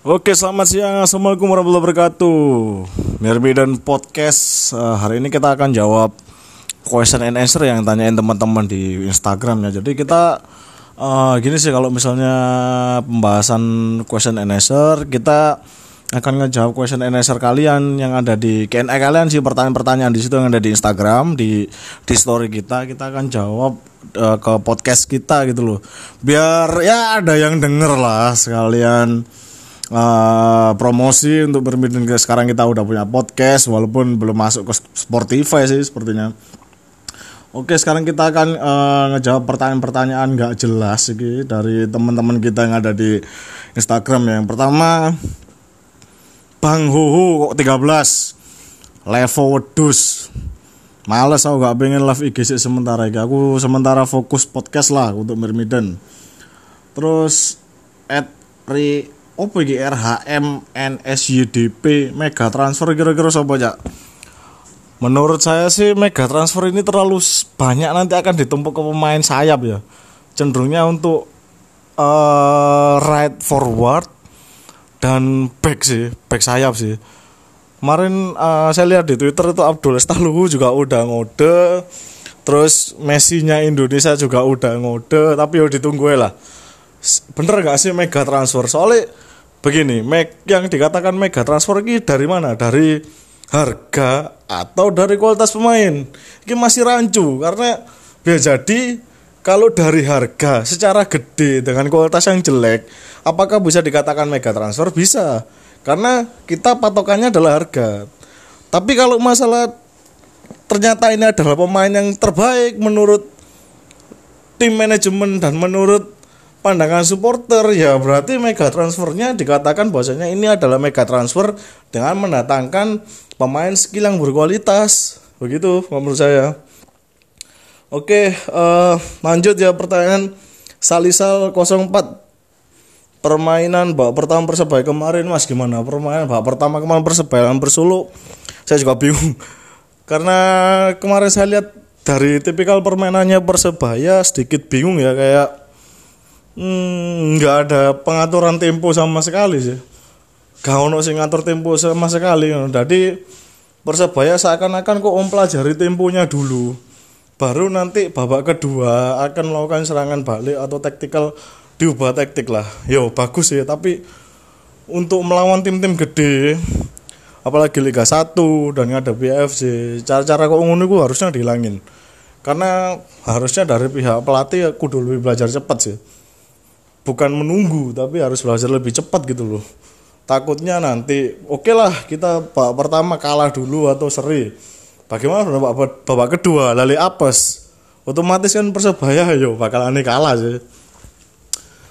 Oke, selamat siang. Assalamualaikum warahmatullahi wabarakatuh. Mirbi dan podcast. Eh, hari ini kita akan jawab question and answer yang tanyain teman-teman di Instagram ya. Jadi kita eh, gini sih kalau misalnya pembahasan question and answer, kita akan ngejawab question and answer kalian yang ada di Q&A kalian sih pertanyaan-pertanyaan di situ yang ada di Instagram di di story kita kita akan jawab eh, ke podcast kita gitu loh biar ya ada yang denger lah sekalian eh, promosi untuk bermedin sekarang kita udah punya podcast walaupun belum masuk ke Spotify sih sepertinya Oke sekarang kita akan eh, ngejawab pertanyaan-pertanyaan nggak jelas gitu dari teman-teman kita yang ada di Instagram ya. Yang pertama Bang Huhu kok 13 Level wedus Males aku gak pengen live IG sih sementara iki. Aku sementara fokus podcast lah untuk Mermiden Terus at Apa iki RHM NSYDP Mega transfer kira-kira siapa ya Menurut saya sih mega transfer ini terlalu banyak nanti akan ditumpuk ke pemain sayap ya. Cenderungnya untuk eh right forward dan back sih, back sayap sih. Kemarin eh, saya lihat di Twitter itu Abdul Estaluhu juga udah ngode. Terus Messi-nya Indonesia juga udah ngode, tapi ya ditunggu lah. Bener gak sih mega transfer? Soalnya begini, meg yang dikatakan mega transfer ini dari mana? Dari harga atau dari kualitas pemain? Ini masih rancu karena bisa jadi kalau dari harga secara gede dengan kualitas yang jelek, apakah bisa dikatakan mega transfer? Bisa. Karena kita patokannya adalah harga. Tapi kalau masalah ternyata ini adalah pemain yang terbaik menurut tim manajemen dan menurut pandangan supporter ya berarti mega transfernya dikatakan bahwasanya ini adalah mega transfer dengan mendatangkan pemain skill yang berkualitas. Begitu menurut saya. Oke eh, lanjut ya pertanyaan Salisal 04 permainan babak pertama persebaya kemarin mas gimana? Permainan babak pertama kemarin persebaya Persolo saya juga bingung. Karena kemarin saya lihat dari tipikal permainannya persebaya sedikit bingung ya kayak hmm, nggak ada pengaturan tempo sama sekali sih. Gak ono sing ngatur tempo sama sekali. Jadi persebaya seakan-akan kok mempelajari temponya dulu. Baru nanti babak kedua akan melakukan serangan balik atau taktikal diubah taktik lah. Yo bagus ya tapi untuk melawan tim-tim gede apalagi Liga 1 dan ngadepi AFC cara-cara kok ngono iku harusnya dihilangin. Karena harusnya dari pihak pelatih kudu lebih belajar cepat sih bukan menunggu tapi harus belajar lebih cepat gitu loh. Takutnya nanti oke lah kita pertama kalah dulu atau seri. Bagaimana babak, babak kedua? Lali apes. Otomatis kan persebaya yo bakal aneh kalah sih.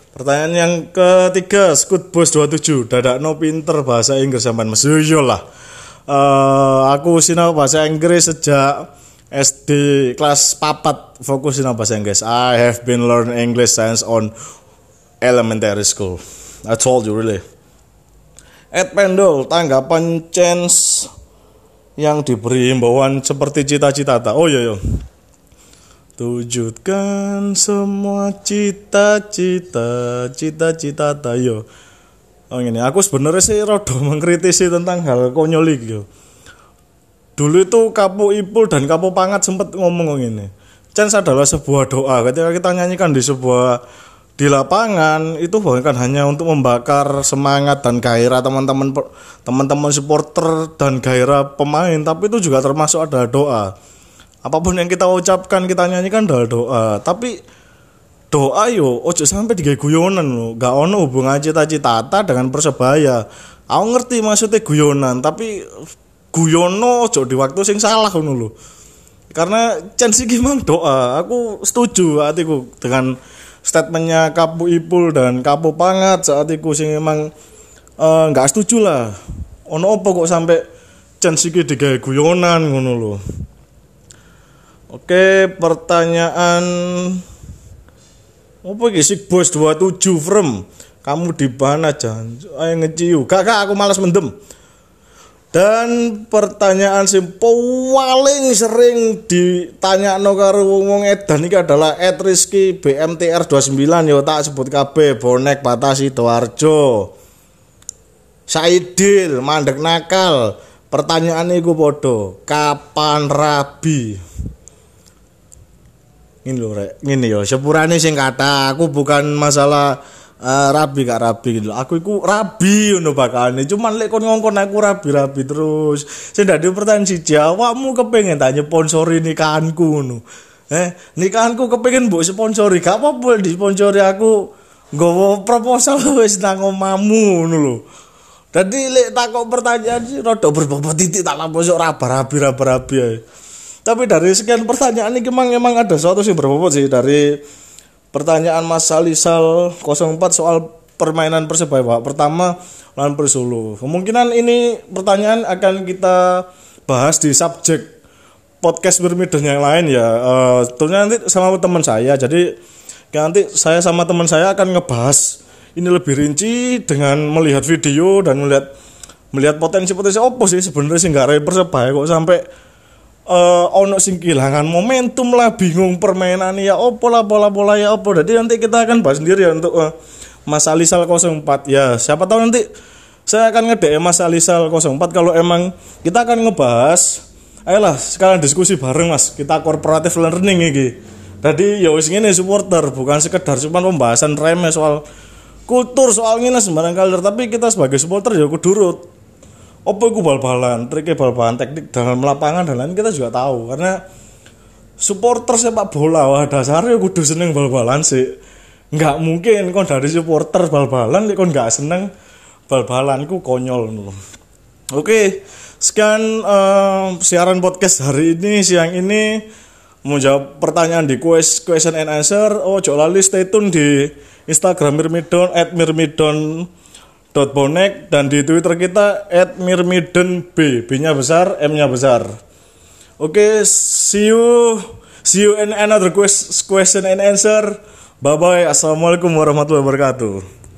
Pertanyaan yang ketiga, Scoot Bos 27, dadak no pinter bahasa Inggris sampean Mesir yo lah. Eh, aku sinau bahasa Inggris sejak SD kelas papat. Fokus sinau bahasa Inggris. I have been learn English since on elementary school. I told you really. Ed Pendol, tanggapan chance yang diberi himbauan seperti cita-cita tak? Oh iya iya. Wujudkan semua cita-cita, cita-cita tayo. Oh ini, aku sebenarnya sih rada mengkritisi tentang hal konyol iki yo. Dulu itu Kapu Ipul dan Kapu Pangat sempat ngomong ini. Chance adalah sebuah doa. Ketika kita nyanyikan di sebuah di lapangan itu bukan hanya untuk membakar semangat dan gairah teman-teman teman-teman supporter dan gairah pemain, tapi itu juga termasuk ada doa. Apa pun yang kita ucapkan kita nyanyikan adalah doa. Tapi doa yo ojo sampai digawe guyonan lo gak ono hubungan cita-cita dengan persebaya. Aku ngerti maksudnya guyonan tapi guyono ojo di waktu sing salah lo karena chance memang doa. Aku setuju saat itu dengan statementnya Kapu Ipul dan Kapu Pangat saat itu sing memang eh, nggak setuju lah ono apa kok sampai chance iki digawe guyonan ngono lo Oke, pertanyaan apa iki sih bos 27 frame? Kamu di mana jangan ayo ngeciu. Gak aku malas mendem. Dan pertanyaan sing paling sering ditanya no karo wong edan iki adalah Ed Rizky BMTR 29 yo tak sebut KB bonek batasi Doarjo. Saidil mandek nakal. Pertanyaan iku podo kapan rabi? Ini lho rek. Ini yo sepurane sing kata aku bukan masalah uh, rabi gak rabi gitu. Aku iku rabi ngono bakalane cuman lek kon ngongkon aku rabi-rabi terus. Sing dadi pertanyaan siji awakmu kepengen tanya sponsori nikahanku ngono? Eh nikahanku kepengen mbok sponsori. Gak apa-apa disponsori aku nggawa proposal wis nang omamu ngono lho. Tadi lek takok pertanyaan sih rada berbobot titik tak lampu sok raba-rabi raba-rabi Tapi dari sekian pertanyaan ini emang emang ada suatu sih berbobot sih dari pertanyaan Mas Salisal 04 soal permainan Persebaya Pertama lawan Persolo. Kemungkinan ini pertanyaan akan kita bahas di subjek podcast bermidon yang lain ya. Uh, tentunya nanti sama teman saya. Jadi nanti saya sama teman saya akan ngebahas ini lebih rinci dengan melihat video dan melihat melihat potensi-potensi opo sih sebenarnya sih nggak persebaya kok sampai uh, ono sing kehilangan momentum lah bingung permainan ya opo lah bola bola ya opo. Jadi nanti kita akan bahas sendiri ya untuk uh, Mas Alisal 04 ya siapa tahu nanti saya akan ngede Mas Alisal 04 kalau emang kita akan ngebahas ayolah sekarang diskusi bareng Mas. Kita korporatif learning ini jadi ya wis ini supporter. Bukan sekedar cuma pembahasan remeh soal kultur soal ngene sembarang kali tapi kita sebagai supporter ya kudurut apa itu bal-balan? Triknya bal-balan teknik dalam lapangan dan lain kita juga tahu. Karena supporter sepak bola wah dasarnya kudu seneng bal-balan sih. Nggak mungkin kon dari supporter bal-balan kon nggak seneng bal-balan ku konyol oke okay, sekian uh, siaran podcast hari ini siang ini. Mau jawab pertanyaan di question and answer. Oh lali stay tune di Instagram Mirmidon at Mirmidon bonek dan di Twitter kita at Mirmidon B. B nya besar M nya besar. Oke okay, see you see you in another question and answer. Bye bye assalamualaikum warahmatullahi wabarakatuh